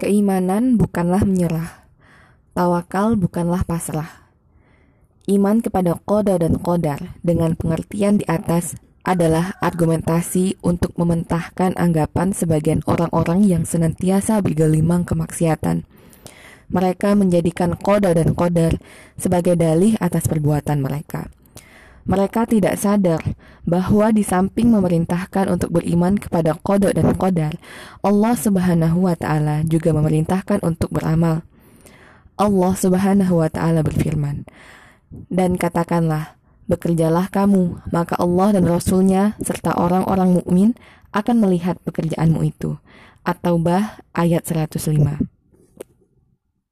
Keimanan bukanlah menyerah. Tawakal bukanlah pasrah. Iman kepada koda dan kodar dengan pengertian di atas adalah argumentasi untuk mementahkan anggapan sebagian orang-orang yang senantiasa bergelimang kemaksiatan. Mereka menjadikan koda dan kodar sebagai dalih atas perbuatan mereka. Mereka tidak sadar bahwa di samping memerintahkan untuk beriman kepada kodok dan kodar, Allah Subhanahu wa Ta'ala juga memerintahkan untuk beramal. Allah Subhanahu wa Ta'ala berfirman, "Dan katakanlah, bekerjalah kamu, maka Allah dan Rasul-Nya serta orang-orang mukmin akan melihat pekerjaanmu itu." At-Taubah ayat 105.